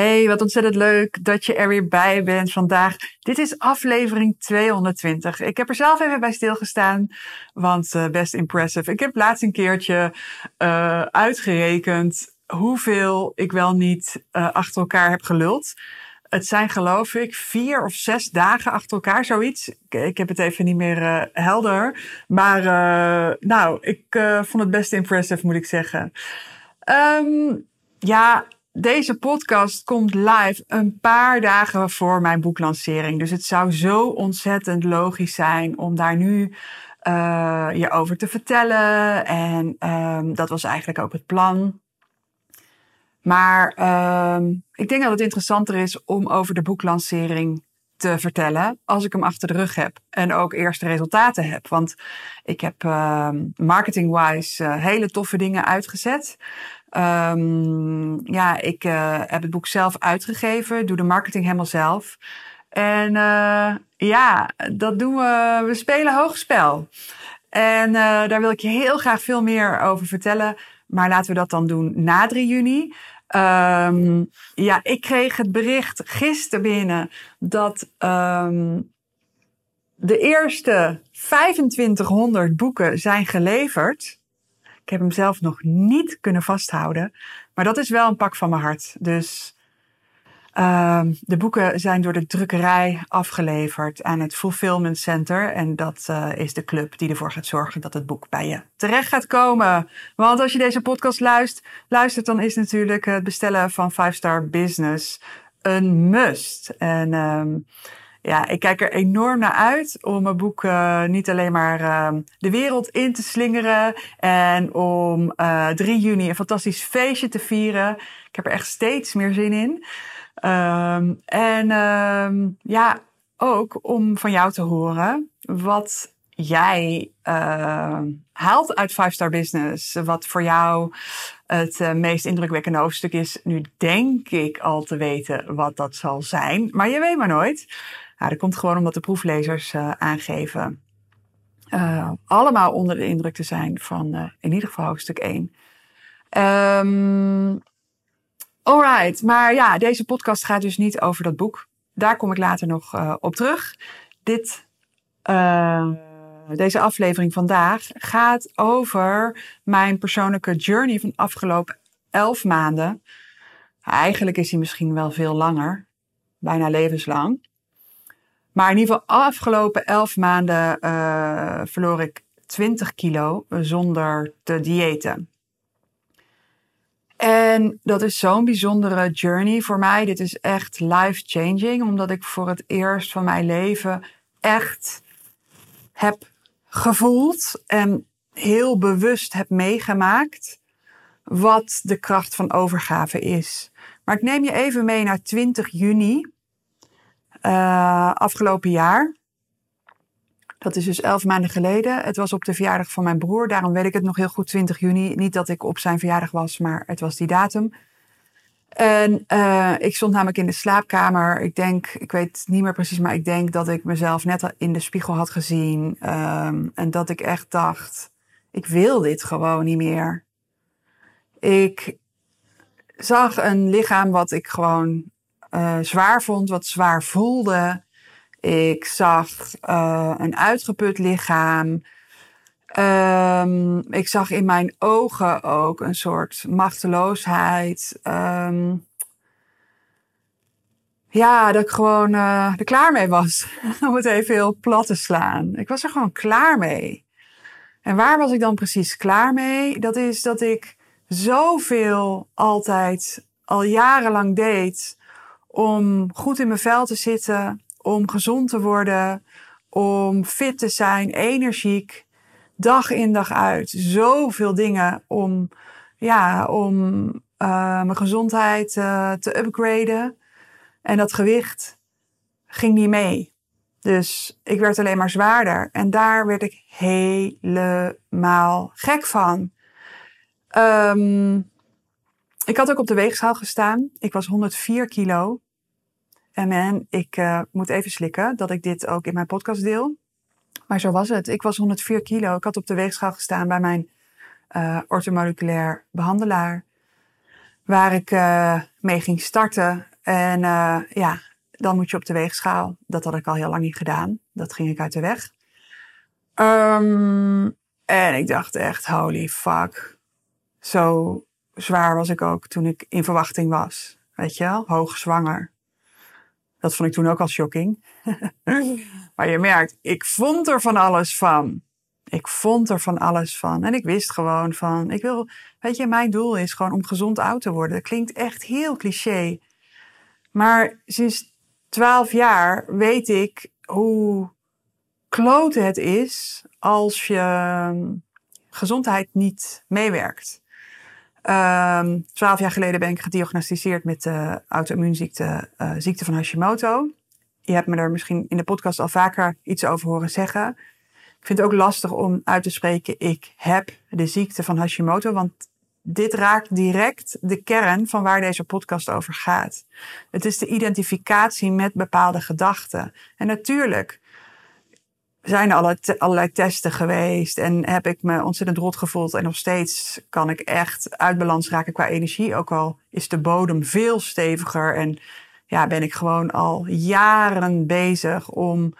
Hey, wat ontzettend leuk dat je er weer bij bent vandaag. Dit is aflevering 220. Ik heb er zelf even bij stilgestaan, want uh, best impressive. Ik heb laatst een keertje uh, uitgerekend hoeveel ik wel niet uh, achter elkaar heb geluld. Het zijn geloof ik vier of zes dagen achter elkaar, zoiets. Ik, heb het even niet meer helder. Maar nou, ik vond het best impressive, moet ik zeggen. Um, ja, deze podcast komt live een paar dagen voor mijn boeklancering. Dus het zou zo ontzettend logisch zijn om daar nu uh, je over te vertellen. En um, dat was eigenlijk ook het plan. Maar um, ik denk dat het interessanter is om over de boeklancering te vertellen als ik hem achter de rug heb en ook eerste resultaten heb. Want ik heb uh, marketing-wise uh, hele toffe dingen uitgezet. Um, ja, ik uh, heb het boek zelf uitgegeven, doe de marketing helemaal zelf. En uh, ja, dat doen we. We spelen hoogspel. En uh, daar wil ik je heel graag veel meer over vertellen. Maar laten we dat dan doen na 3 juni. Um, ja, ik kreeg het bericht gisteren binnen dat um, de eerste 2500 boeken zijn geleverd. Ik heb hem zelf nog niet kunnen vasthouden. Maar dat is wel een pak van mijn hart. Dus uh, de boeken zijn door de drukkerij afgeleverd aan het Fulfillment Center. En dat uh, is de club die ervoor gaat zorgen dat het boek bij je terecht gaat komen. Want als je deze podcast luistert, luistert dan is natuurlijk het bestellen van 5 Star Business een must. En um, ja, ik kijk er enorm naar uit om mijn boek uh, niet alleen maar uh, de wereld in te slingeren en om uh, 3 juni een fantastisch feestje te vieren. Ik heb er echt steeds meer zin in. Um, en um, ja, ook om van jou te horen wat jij haalt uit Five Star Business. Wat voor jou het uh, meest indrukwekkende hoofdstuk is. Nu denk ik al te weten wat dat zal zijn, maar je weet maar nooit. Nou, dat komt gewoon omdat de proeflezers uh, aangeven uh, allemaal onder de indruk te zijn van uh, in ieder geval hoofdstuk 1. Um, alright, maar ja, deze podcast gaat dus niet over dat boek. Daar kom ik later nog op terug. Dit, deze aflevering vandaag gaat over mijn persoonlijke journey van de afgelopen elf maanden. Eigenlijk is die misschien wel veel langer, bijna levenslang. Maar in ieder geval, afgelopen elf maanden uh, verloor ik 20 kilo zonder te diëten. En dat is zo'n bijzondere journey voor mij. Dit is echt life-changing, omdat ik voor het eerst van mijn leven echt heb gevoeld en heel bewust heb meegemaakt wat de kracht van overgave is. Maar ik neem je even mee naar 20 juni uh, afgelopen jaar. Dat is dus elf maanden geleden. Het was op de verjaardag van mijn broer. Daarom weet ik het nog heel goed, 20 juni. Niet dat ik op zijn verjaardag was, maar het was die datum. En uh, ik stond namelijk in de slaapkamer. Ik denk, ik weet niet meer precies, maar ik denk dat ik mezelf net in de spiegel had gezien. Um, en dat ik echt dacht, ik wil dit gewoon niet meer. Ik zag een lichaam wat ik gewoon uh, zwaar vond, wat zwaar voelde. Ik zag uh, een uitgeput lichaam. Um, ik zag in mijn ogen ook een soort machteloosheid. Um, ja, dat ik gewoon uh, er klaar mee was. Om het even heel plat te slaan. Ik was er gewoon klaar mee. En waar was ik dan precies klaar mee? Dat is dat ik zoveel altijd al jarenlang deed om goed in mijn vel te zitten, om gezond te worden, om fit te zijn, energiek, dag in dag uit. Zoveel dingen om, ja, om uh, mijn gezondheid uh, te upgraden. En dat gewicht ging niet mee. Dus ik werd alleen maar zwaarder. En daar werd ik helemaal gek van. Um, ik had ook op de weegschaal gestaan. Ik was 104 kilo. En man, ik uh, moet even slikken dat ik dit ook in mijn podcast deel. Maar zo was het. Ik was 104 kilo. Ik had op de weegschaal gestaan bij mijn uh, orthomoleculair behandelaar. Waar ik uh, mee ging starten. En ja, dan moet je op de weegschaal. Dat had ik al heel lang niet gedaan. Dat ging ik uit de weg. Um, en ik dacht echt, holy fuck. Zo zwaar was ik ook toen ik in verwachting was. Weet je wel, hoogzwanger. Dat vond ik toen ook al shocking. maar je merkt, ik vond er van alles van. Ik vond er van alles van. En ik wist gewoon van, ik wil, weet je, mijn doel is gewoon om gezond oud te worden. Dat klinkt echt heel cliché. Maar sinds twaalf jaar weet ik hoe klote het is als je ehm, gezondheid niet meewerkt. Um, twaalf jaar geleden ben ik gediagnosticeerd met de auto-immuunziekte, uh, ziekte van Hashimoto. Je hebt me er misschien in de podcast al vaker iets over horen zeggen. Ik vind het ook lastig om uit te spreken, ik heb de ziekte van Hashimoto, want dit raakt direct de kern van waar deze podcast over gaat. Het is de identificatie met bepaalde gedachten. En natuurlijk zijn er allerlei testen geweest en heb ik me ontzettend rot gevoeld. En nog steeds kan ik echt uit balans raken qua energie. Ook al is de bodem veel steviger en ja, ben ik gewoon al jaren bezig om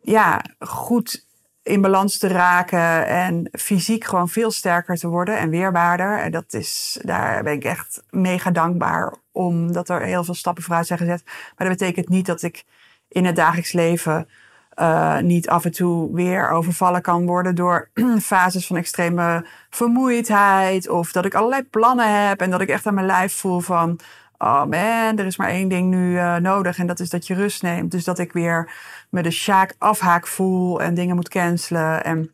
ja, goed in balans te raken en fysiek gewoon veel sterker te worden en weerbaarder. En dat is, daar ben ik echt mega dankbaar om dat er heel veel stappen vooruit zijn gezet. Maar dat betekent niet dat ik in het dagelijks leven uh, niet af en toe weer overvallen kan worden door fases van extreme vermoeidheid. Of dat ik allerlei plannen heb en dat ik echt aan mijn lijf voel van, oh man, er is maar één ding nu uh, nodig en dat is dat je rust neemt. Dus dat ik weer me de sjaak afhaak voel en dingen moet cancelen. En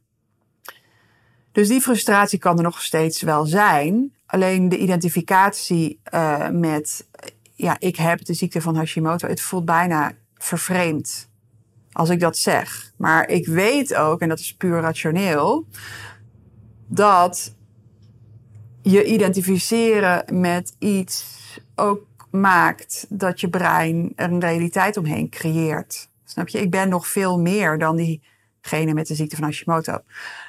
dus die frustratie kan er nog steeds wel zijn. Alleen de identificatie uh, met, ja, ik heb de ziekte van Hashimoto, het voelt bijna vervreemd als ik dat zeg. Maar ik weet ook, en dat is puur rationeel, dat je identificeren met iets ook maakt dat je brein een realiteit omheen creëert. Snap je? Ik ben nog veel meer dan diegene met de ziekte van Hashimoto.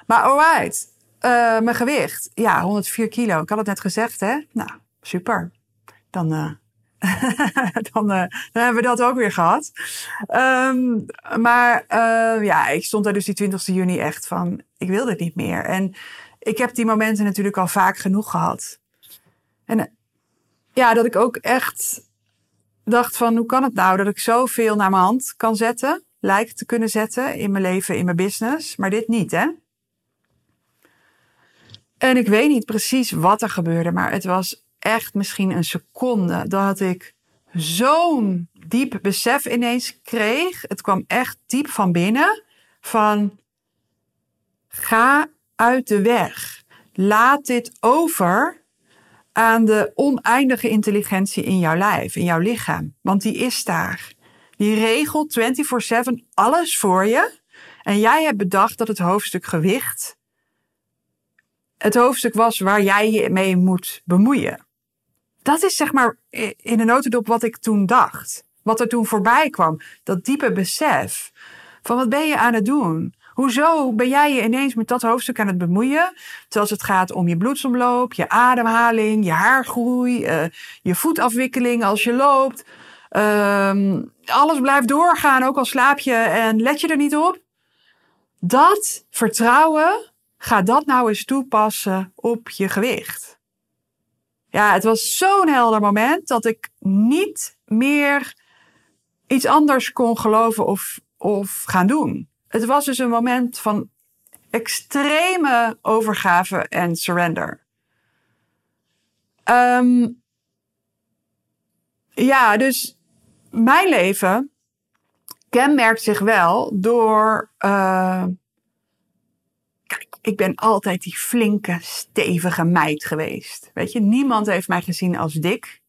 Maar alright, uh, mijn gewicht. Ja, 104 kilo. Ik had het net gezegd, hè? Nou, super. Dan uh, dan, uh, dan, hebben we dat ook weer gehad. Um, maar uh, ja, ik stond daar dus die 20 juni echt van, ik wil dit niet meer. En ik heb die momenten natuurlijk al vaak genoeg gehad. En ja, dat ik ook echt dacht van, hoe kan het nou dat ik zoveel naar mijn hand kan zetten, lijkt te kunnen zetten in mijn leven, in mijn business, maar dit niet, hè? En ik weet niet precies wat er gebeurde, maar het was echt misschien een seconde dat ik zo'n diep besef ineens kreeg. Het kwam echt diep van binnen van ga uit de weg. Laat dit over aan de oneindige intelligentie in jouw lijf, in jouw lichaam. Want die is daar. Die regelt 24/7 alles voor je. En jij hebt bedacht dat het hoofdstuk gewicht het hoofdstuk was waar jij je mee moet bemoeien dat is zeg maar in een notendop wat ik toen dacht. Wat er toen voorbij kwam. Dat diepe besef. Van wat ben je aan het doen? Hoezo ben jij je ineens met dat hoofdstuk aan het bemoeien? Terwijl het gaat om je bloedsomloop, je ademhaling, je haargroei, uh, je voetafwikkeling als je loopt. Uh, alles blijft doorgaan, ook al slaap je en let je er niet op. Dat vertrouwen, ga dat nou eens toepassen op je gewicht. Ja, het was zo'n helder moment dat ik niet meer iets anders kon geloven of, of gaan doen. Het was dus een moment van extreme overgave en surrender. Um, ja, dus mijn leven kenmerkt zich wel door uh, ik ben altijd die flinke, stevige meid geweest. Weet je, niemand heeft mij gezien als dik.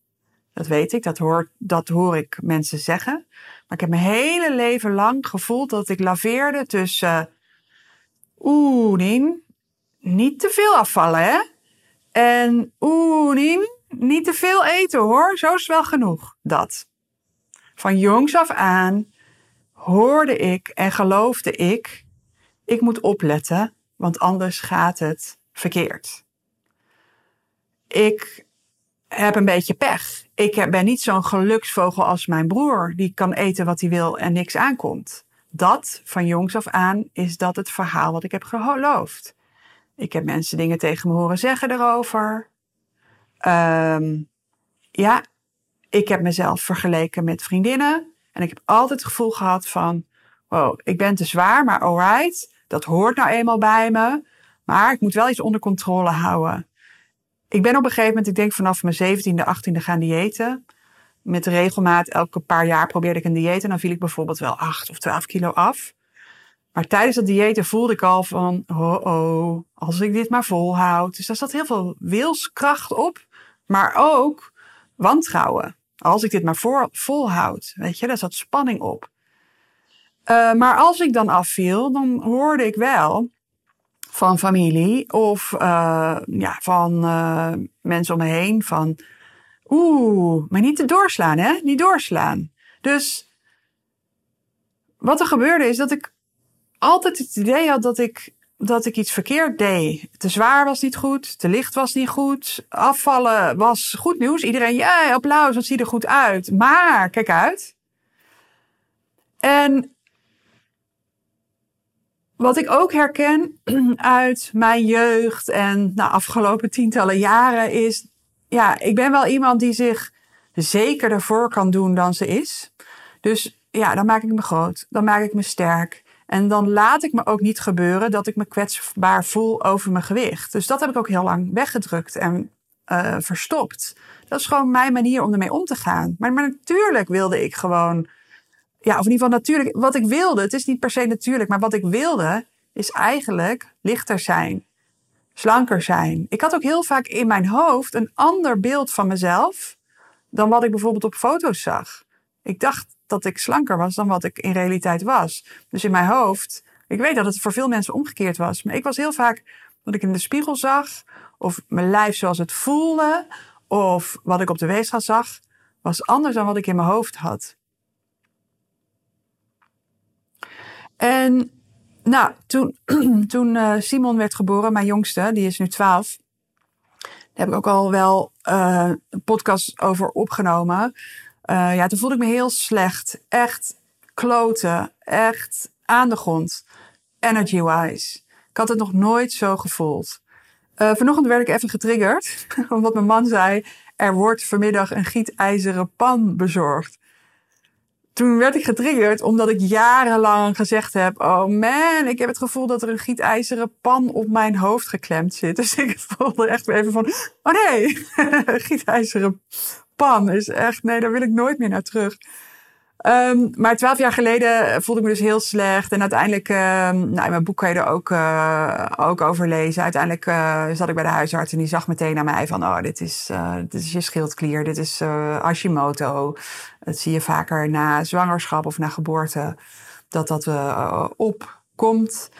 Dat weet ik, dat hoor, dat hoor ik mensen zeggen. Maar ik heb mijn hele leven lang gevoeld dat ik laveerde tussen... Oeh, Nien, niet te veel afvallen, hè? En oeh, Nien, niet te veel eten, hoor. Zo is wel genoeg. Dat. Van jongs af aan hoorde ik en geloofde ik... Ik moet opletten, want anders gaat het verkeerd. Ik heb een beetje pech. Ik ben niet zo'n geluksvogel als mijn broer, die kan eten wat hij wil en niks aankomt. Dat, van jongs af aan, is dat het verhaal wat ik heb geloofd. Ik heb mensen dingen tegen me horen zeggen erover. Um, ja, ik heb mezelf vergeleken met vriendinnen. En ik heb altijd het gevoel gehad van, wow, ik ben te zwaar, maar alright, dat hoort nou eenmaal bij me. Maar ik moet wel iets onder controle houden. Ik ben op een gegeven moment, ik denk vanaf mijn 17e, 18e gaan diëten. Met regelmaat, elke paar jaar probeerde ik een dieet en dan viel ik bijvoorbeeld wel 8 of 12 kilo af. Maar tijdens dat diëten voelde ik al van, oh oh, als ik dit maar volhoud. Dus daar zat heel veel wilskracht op, maar ook wantrouwen. Als ik dit maar voor, volhoud, weet je, daar zat spanning op. Uh, maar als ik dan afviel, dan hoorde ik wel van familie of uh, ja, van uh, mensen om me heen van, oeh, maar niet te doorslaan, hè? Niet doorslaan. Dus wat er gebeurde is dat ik altijd het idee had dat ik, dat ik iets verkeerd deed. Te zwaar was niet goed, te licht was niet goed, afvallen was goed nieuws. Iedereen, ja, applaus, dat ziet er goed uit. Maar, kijk uit. En wat ik ook herken uit mijn jeugd en nou, afgelopen tientallen jaren is, ja, ik ben wel iemand die zich zeker ervoor kan doen dan ze is. Dus ja, dan maak ik me groot, dan maak ik me sterk. En dan laat ik me ook niet gebeuren dat ik me kwetsbaar voel over mijn gewicht. Dus dat heb ik ook heel lang weggedrukt en uh, verstopt. Dat is gewoon mijn manier om ermee om te gaan. Maar, maar natuurlijk wilde ik gewoon ja, of in ieder geval natuurlijk, wat ik wilde, het is niet per se natuurlijk, maar wat ik wilde is eigenlijk lichter zijn, slanker zijn. Ik had ook heel vaak in mijn hoofd een ander beeld van mezelf dan wat ik bijvoorbeeld op foto's zag. Ik dacht dat ik slanker was dan wat ik in realiteit was. Dus in mijn hoofd, ik weet dat het voor veel mensen omgekeerd was, maar ik was heel vaak wat ik in de spiegel zag, of mijn lijf zoals het voelde, of wat ik op de weegschaal zag, was anders dan wat ik in mijn hoofd had. En nou, toen, toen uh, Simon werd geboren, mijn jongste, die is nu 12. Daar heb ik ook al wel uh, een podcast over opgenomen. Uh, ja, toen voelde ik me heel slecht. Echt kloten. Echt aan de grond. Energy-wise. Ik had het nog nooit zo gevoeld. Vanochtend werd ik even getriggerd. Omdat mijn man zei, er wordt vanmiddag een gietijzeren pan bezorgd toen werd ik getriggerd omdat ik jarenlang gezegd heb: Oh man, ik heb het gevoel dat er een gietijzeren pan op mijn hoofd geklemd zit. Dus ik voelde echt weer even van: Oh nee, gietijzeren pan is echt, nee, daar wil ik nooit meer naar terug. Um, maar twaalf jaar geleden voelde ik me dus heel slecht. En uiteindelijk, uh, nou, in mijn boek kan je er ook, uh, ook over lezen. Uiteindelijk uh, zat ik bij de huisarts en die zag meteen naar mij van... oh, dit is, dit is je schildklier, dit is Hashimoto. Dat zie je vaker na zwangerschap of na geboorte. Dat dat opkomt.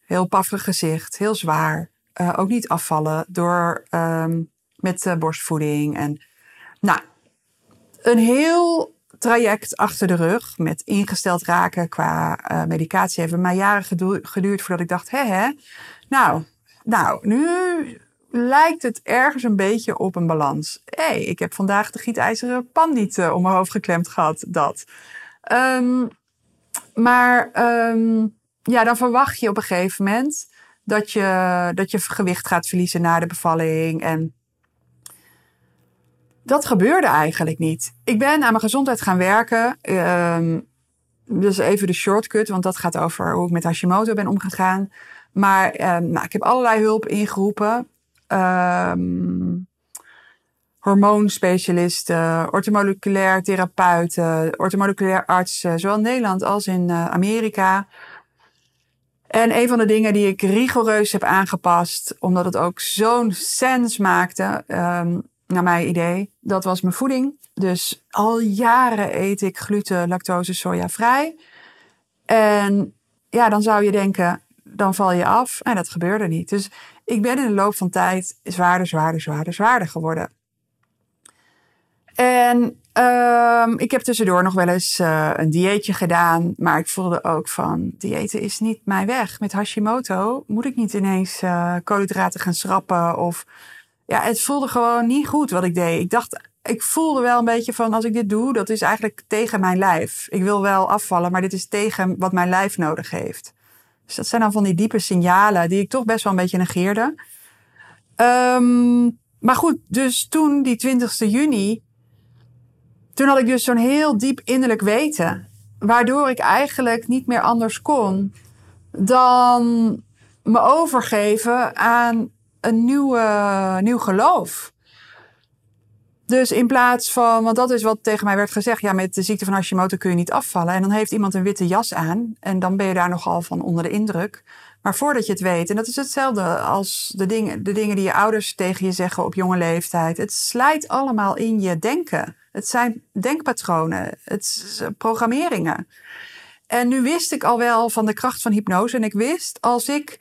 heel paffig gezicht, heel zwaar. ook niet afvallen door um, met borstvoeding. En nou, een heel traject achter de rug met ingesteld raken qua uh, medicatie. Heeft mij jaren geduurd voordat ik dacht, hè hè, nou, nou, nu lijkt het ergens een beetje op een balans. Hé, hey, ik heb vandaag de gietijzeren pan niet uh, om mijn hoofd geklemd gehad, dat. Um, maar um, ja, dan verwacht je op een gegeven moment dat je, dat je gewicht gaat verliezen na de bevalling en dat gebeurde eigenlijk niet. Ik ben aan mijn gezondheid gaan werken. Um, dus even de shortcut, want dat gaat over hoe ik met Hashimoto ben omgegaan. Maar um, nou, ik heb allerlei hulp ingeroepen. Um, hormoonspecialisten, ortomoleculair therapeuten, ortomoleculair artsen, zowel in Nederland als in uh, Amerika. En een van de dingen die ik rigoureus heb aangepast, omdat het ook zo'n sens maakte, naar mijn idee. Dat was mijn voeding. Dus al jaren eet ik gluten, lactose, soja vrij. En ja, dan zou je denken, dan val je af. En dat gebeurde niet. Dus ik ben in de loop van tijd zwaarder, zwaarder, zwaarder, zwaarder geworden. En um, ik heb tussendoor nog wel eens uh, een dieetje gedaan. Maar ik voelde ook van, diëten is niet mijn weg. Met Hashimoto moet ik niet ineens uh, koolhydraten gaan schrappen. Of ja, het voelde gewoon niet goed wat ik deed. Ik dacht, ik voelde wel een beetje van, als ik dit doe, dat is eigenlijk tegen mijn lijf. Ik wil wel afvallen, maar dit is tegen wat mijn lijf nodig heeft. Dus dat zijn dan van die diepe signalen die ik toch best wel een beetje negeerde. Um, maar goed, dus toen, die 20 juni, toen had ik dus zo'n heel diep innerlijk weten. Waardoor ik eigenlijk niet meer anders kon dan me overgeven aan een nieuwe, nieuw geloof. Dus in plaats van, want dat is wat tegen mij werd gezegd, ja, met de ziekte van Hashimoto kun je niet afvallen. En dan heeft iemand een witte jas aan en dan ben je daar nogal van onder de indruk. Maar voordat je het weet, en dat is hetzelfde als de dingen, de dingen die je ouders tegen je zeggen op jonge leeftijd. Het slijt allemaal in je denken. Het zijn denkpatronen, het is programmeringen. En nu wist ik al wel van de kracht van hypnose. En ik wist als ik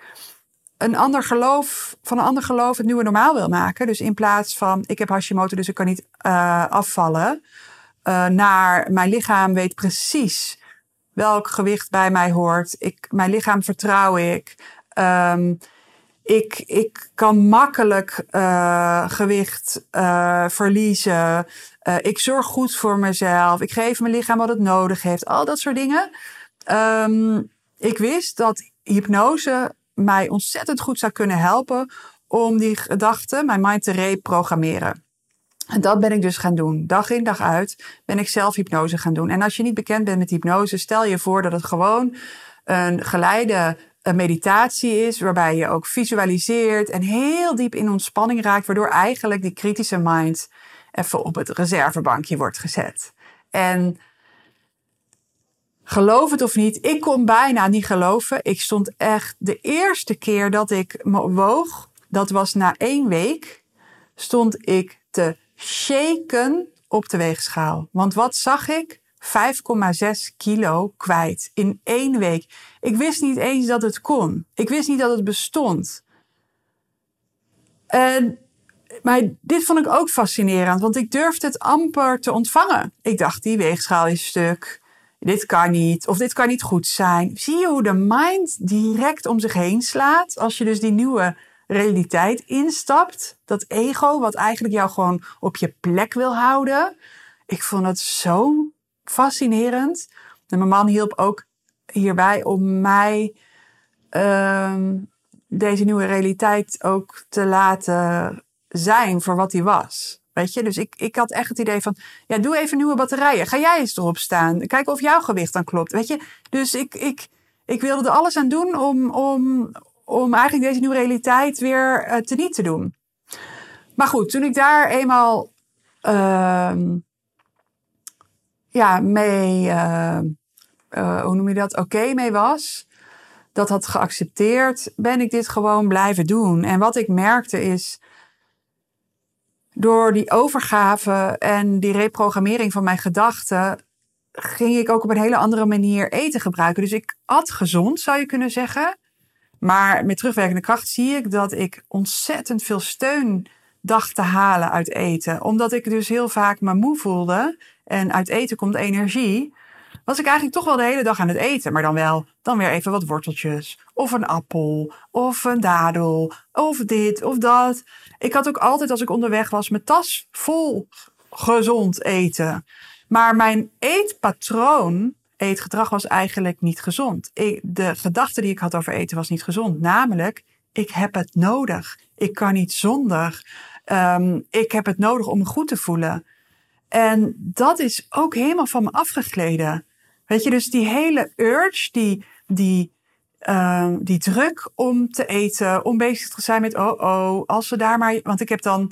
een ander geloof, van een ander geloof het nieuwe normaal wil maken. Dus in plaats van ik heb Hashimoto, dus ik kan niet uh, afvallen. Uh, naar mijn lichaam weet precies welk gewicht bij mij hoort. Ik, mijn lichaam vertrouw ik. Um, ik, ik kan makkelijk uh, gewicht verliezen. ik zorg goed voor mezelf. Ik geef mijn lichaam wat het nodig heeft. Al dat soort dingen. Um, ik wist dat hypnose mij ontzettend goed zou kunnen helpen om die gedachten, mijn mind te reprogrammeren. En dat ben ik dus gaan doen. Dag in dag uit ben ik zelf hypnose gaan doen. En als je niet bekend bent met hypnose, stel je voor dat het gewoon een geleide meditatie is, waarbij je ook visualiseert en heel diep in ontspanning raakt, waardoor eigenlijk die kritische mind even op het reservebankje wordt gezet. En Geloof het of niet, ik kon bijna niet geloven. Ik stond echt de eerste keer dat ik me woog, dat was na één week, stond ik te shaken op de weegschaal. Want wat zag ik? 5,6 kilo kwijt in één week. Ik wist niet eens dat het kon. Ik wist niet dat het bestond. En, maar dit vond ik ook fascinerend, want ik durfde het amper te ontvangen. Ik dacht, die weegschaal is stuk dit kan niet, of dit kan niet goed zijn. Zie je hoe de mind direct om zich heen slaat als je dus die nieuwe realiteit instapt? Dat ego, wat eigenlijk jou gewoon op je plek wil houden. Ik vond het zo fascinerend. En mijn man hielp ook hierbij om mij uh, deze nieuwe realiteit ook te laten zijn voor wat die was. Weet je, dus ik, ik had echt het idee van, ja, doe even nieuwe batterijen. Ga jij eens erop staan. Kijk of jouw gewicht dan klopt. Weet je, dus ik, ik, ik wilde er alles aan doen om, om, om eigenlijk deze nieuwe realiteit weer uh, teniet te doen. Maar goed, toen ik daar eenmaal uh, ja, mee, uh, uh, hoe noem je dat, oké mee was, dat had geaccepteerd, ben ik dit gewoon blijven doen. En wat ik merkte is, door die overgave en die reprogrammering van mijn gedachten ging ik ook op een hele andere manier eten gebruiken. Dus ik at gezond, zou je kunnen zeggen. Maar met terugwerkende kracht zie ik dat ik ontzettend veel steun dacht te halen uit eten. Omdat ik dus heel vaak me moe voelde. En uit eten komt energie was ik eigenlijk toch wel de hele dag aan het eten. Maar dan wel, dan weer even wat worteltjes. Of een appel. Of een dadel. Of dit of dat. Ik had ook altijd als ik onderweg was mijn tas vol gezond eten. Maar mijn eetpatroon, eetgedrag was eigenlijk niet gezond. de gedachte die ik had over eten was niet gezond. Namelijk, ik heb het nodig. Ik kan niet zonder. Um, ik heb het nodig om me goed te voelen. En dat is ook helemaal van me afgegleden. Weet je, dus die hele urge, die, die, uh, die druk om te eten, om bezig te zijn met, oh oh, als we daar maar, want ik heb dan,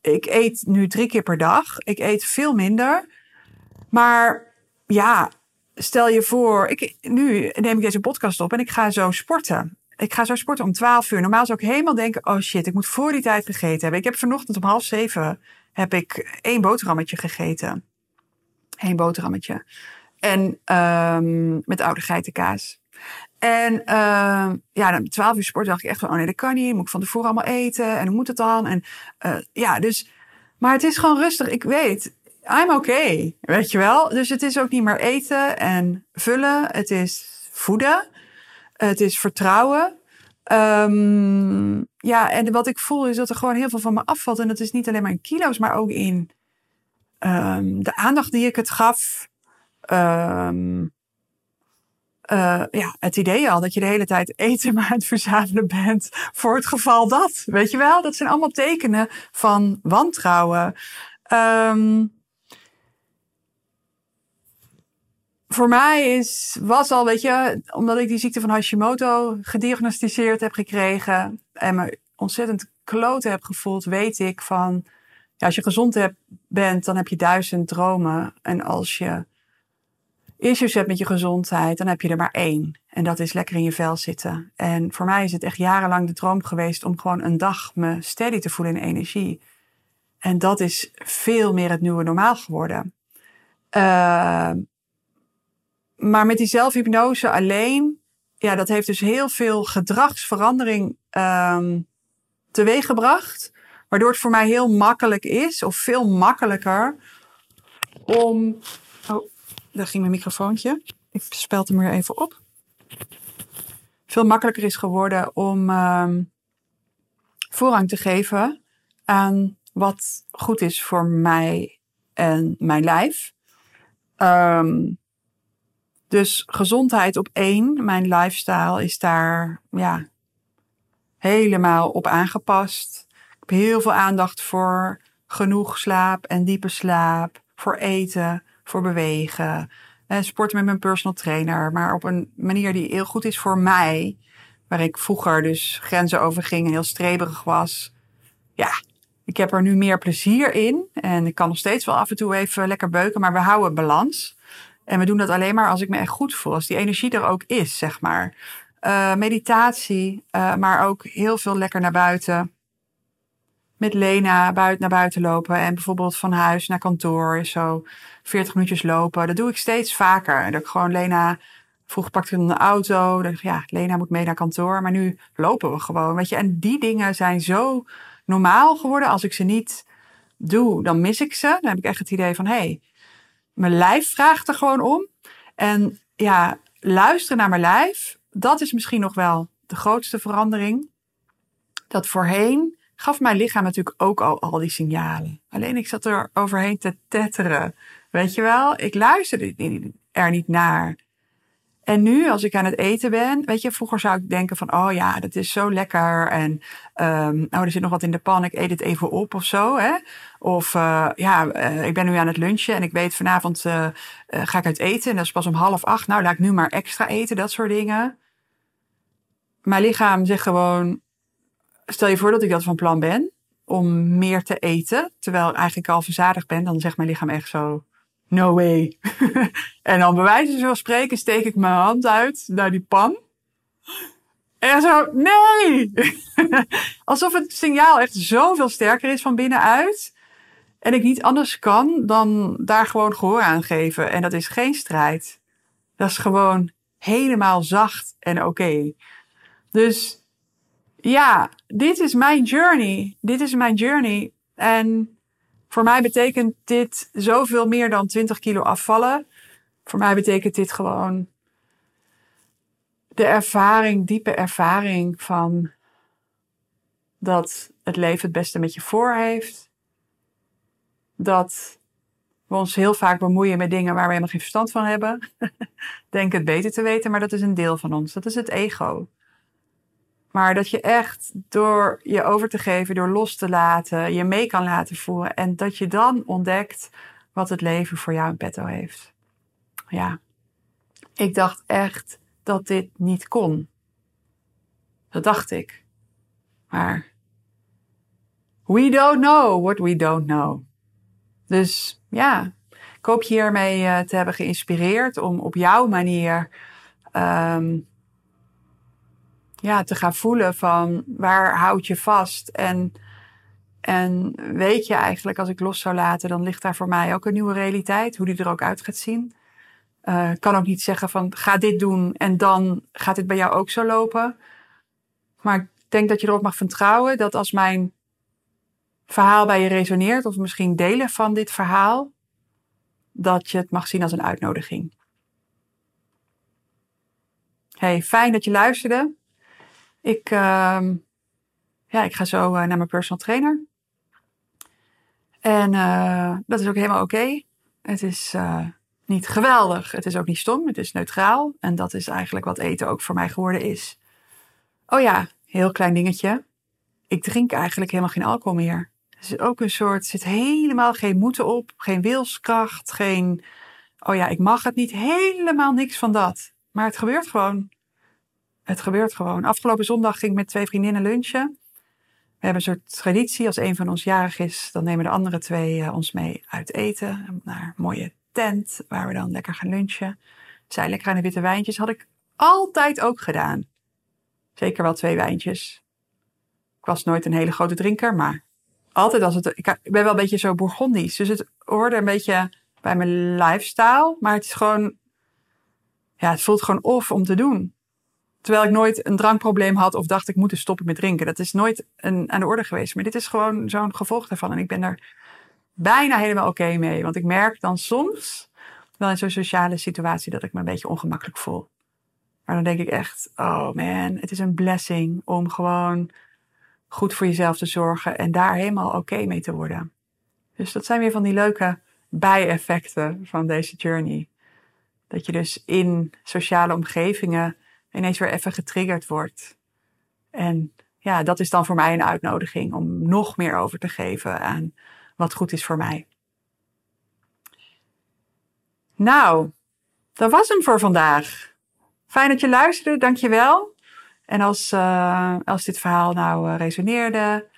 ik eet nu drie keer per dag. Ik eet veel minder. Maar ja, stel je voor, ik, nu neem ik deze podcast op en ik ga zo sporten. Ik ga zo sporten om 12 uur. Normaal zou ik helemaal denken, oh shit, ik moet voor die tijd gegeten hebben. Ik heb vanochtend om half zeven heb ik één boterhammetje gegeten. Eén boterhammetje. En um, met oude geitenkaas. En uh, ja, dan 12 uur sport dacht ik echt van, oh nee, dat kan niet. Moet ik van tevoren allemaal eten? En hoe moet het dan? En uh, ja, dus, maar het is gewoon rustig. Ik weet, I'm okay, weet je wel. Dus het is ook niet meer eten en vullen. Het is voeden. Het is vertrouwen. Um, ja, en wat ik voel is dat er gewoon heel veel van me afvalt. En dat is niet alleen maar in kilo's, maar ook in um, de aandacht die ik het gaf. Um, uh, ja, het idee al dat je de hele tijd eten maar aan het verzamelen bent voor het geval dat. Weet je wel, dat zijn allemaal tekenen van wantrouwen. Um, voor mij is, was al, weet je, omdat ik die ziekte van Hashimoto gediagnosticeerd heb gekregen en me ontzettend kloten heb gevoeld, weet ik van, ja, als je gezond bent, dan heb je duizend dromen. En als je issues hebt met je gezondheid, dan heb je er maar één. En dat is lekker in je vel zitten. En voor mij is het echt jarenlang de droom geweest om gewoon een dag me steady te voelen in energie. En dat is veel meer het nieuwe normaal geworden. Uh, maar met die zelfhypnose alleen, ja, dat heeft dus heel veel gedragsverandering um, teweeggebracht. Waardoor het voor mij heel makkelijk is, of veel makkelijker, om. Oh, daar ging mijn microfoontje. Ik speld hem weer even op. Veel makkelijker is geworden om um, voorrang te geven aan wat goed is voor mij en mijn lijf. Um, dus gezondheid op één, mijn lifestyle is daar ja, helemaal op aangepast. Ik heb heel veel aandacht voor genoeg slaap en diepe slaap, voor eten, voor bewegen. En sporten met mijn personal trainer, maar op een manier die heel goed is voor mij. Waar ik vroeger dus grenzen over ging en heel streberig was. Ja, ik heb er nu meer plezier in. En ik kan nog steeds wel af en toe even lekker beuken, maar we houden balans. En we doen dat alleen maar als ik me echt goed voel. Als die energie er ook is, zeg maar. Uh, meditatie, uh, maar ook heel veel lekker naar buiten. Met Lena buiten naar buiten lopen. En bijvoorbeeld van huis naar kantoor. Zo 40 minuutjes lopen. Dat doe ik steeds vaker. En dat ik gewoon Lena. Vroeger pakte ik dan auto. Dan dacht ik, ja, Lena moet mee naar kantoor. Maar nu lopen we gewoon. Weet je, en die dingen zijn zo normaal geworden. Als ik ze niet doe, dan mis ik ze. Dan heb ik echt het idee van: hé, hey, mijn lijf vraagt er gewoon om. En ja, luisteren naar mijn lijf, dat is misschien nog wel de grootste verandering. Dat voorheen gaf mijn lichaam natuurlijk ook al al die signalen. Alleen ik zat er overheen te tetteren. Weet je wel, ik luisterde er niet naar. En nu, als ik aan het eten ben, weet je, vroeger zou ik denken van, oh ja, dat is zo lekker. En um, oh, er zit nog wat in de pan, ik eet het even op of zo. Hè? Of uh, ja, uh, ik ben nu aan het lunchen en ik weet vanavond uh, ga ik uit eten. En dat is pas om half acht. Nou, laat ik nu maar extra eten, dat soort dingen. Mijn lichaam zegt gewoon, stel je voor dat ik dat van plan ben om meer te eten, terwijl ik eigenlijk al verzadigd ben, dan zegt mijn lichaam echt zo, no way. en dan bij wijze van spreken steek ik mijn hand uit naar die pan. En zo, nee! Alsof het signaal echt zoveel sterker is van binnenuit. En ik niet anders kan dan daar gewoon gehoor aan geven. En dat is geen strijd. Dat is gewoon helemaal zacht en oké. Dus ja, dit is mijn journey. Dit is mijn journey. En voor mij betekent dit zoveel meer dan 20 kilo afvallen. Voor mij betekent dit gewoon de ervaring, diepe ervaring van dat het leven het beste met je voor heeft. Dat we ons heel vaak bemoeien met dingen waar we helemaal geen verstand van hebben. Denk het beter te weten, maar dat is een deel van ons. Dat is het ego. Maar dat je echt door je over te geven, door los te laten, je mee kan laten voeren. En dat je dan ontdekt wat het leven voor jou in petto heeft. Ja, ik dacht echt dat dit niet kon. Dat dacht ik. Maar we don't know what we don't know. Dus ja, ik hoop je hiermee uh, te hebben geïnspireerd om op jouw manier um, ja, te gaan voelen van waar houd je vast en En weet je eigenlijk, als ik los zou laten, dan ligt daar voor mij ook een nieuwe realiteit, hoe die er ook uit gaat zien. Uh, kan ook niet zeggen van ga dit doen en dan gaat dit bij jou ook zo lopen. Maar ik denk dat je erop mag vertrouwen dat als mijn verhaal bij je resoneert, of misschien delen van dit verhaal, dat je het mag zien als een uitnodiging. Hey, fijn dat je luisterde. Ik, uh, ja, ik ga zo uh, naar mijn personal trainer. En uh, dat is ook helemaal oké. Het is uh, niet geweldig. Het is ook niet stom. Het is neutraal. En dat is eigenlijk wat eten ook voor mij geworden is. Oh ja, heel klein dingetje. Ik drink eigenlijk helemaal geen alcohol meer. Er zit ook een soort, zit helemaal geen moeten op, geen wilskracht, geen, oh ja, ik mag het niet, helemaal niks van dat. Maar het gebeurt gewoon. Het gebeurt gewoon. Afgelopen zondag ging ik met twee vriendinnen lunchen. We hebben een soort traditie. Als een van ons jarig is, dan nemen de andere twee uh, ons mee uit eten. Naar een mooie tent, waar we dan lekker gaan lunchen. Zij lekker aan de witte wijntjes. Had ik altijd ook gedaan. Zeker wel twee wijntjes. Ik was nooit een hele grote drinker, maar altijd als het. Ik ben wel een beetje zo Bourgondisch. Dus het hoorde een beetje bij mijn lifestyle. Maar het is gewoon. Ja, het voelt gewoon off om te doen. Terwijl ik nooit een drankprobleem had of dacht ik moet stoppen met drinken. Dat is nooit een, aan de orde geweest. Maar dit is gewoon zo'n gevolg daarvan. En ik ben er bijna helemaal oké mee. Want ik merk dan soms, wel in zo'n sociale situatie, dat ik me een beetje ongemakkelijk voel. Maar dan denk ik echt, oh man, het is een blessing om gewoon goed voor jezelf te zorgen en daar helemaal oké mee te worden. Dus dat zijn weer van die leuke bijeffecten van deze journey. Dat je dus in sociale omgevingen ineens weer even getriggerd wordt. En ja, dat is dan voor mij een uitnodiging om nog meer over te geven aan wat goed is voor mij. Nou, dat was hem voor vandaag. Fijn dat je luisterde, dankjewel. En als, uh, als dit verhaal nou uh, resoneerde,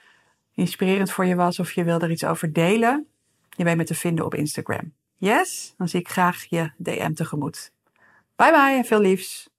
inspirerend voor je was of je wil er iets over delen, je weet me te vinden op Instagram. Yes? Dan zie ik graag je DM tegemoet. Bye bye en veel liefs.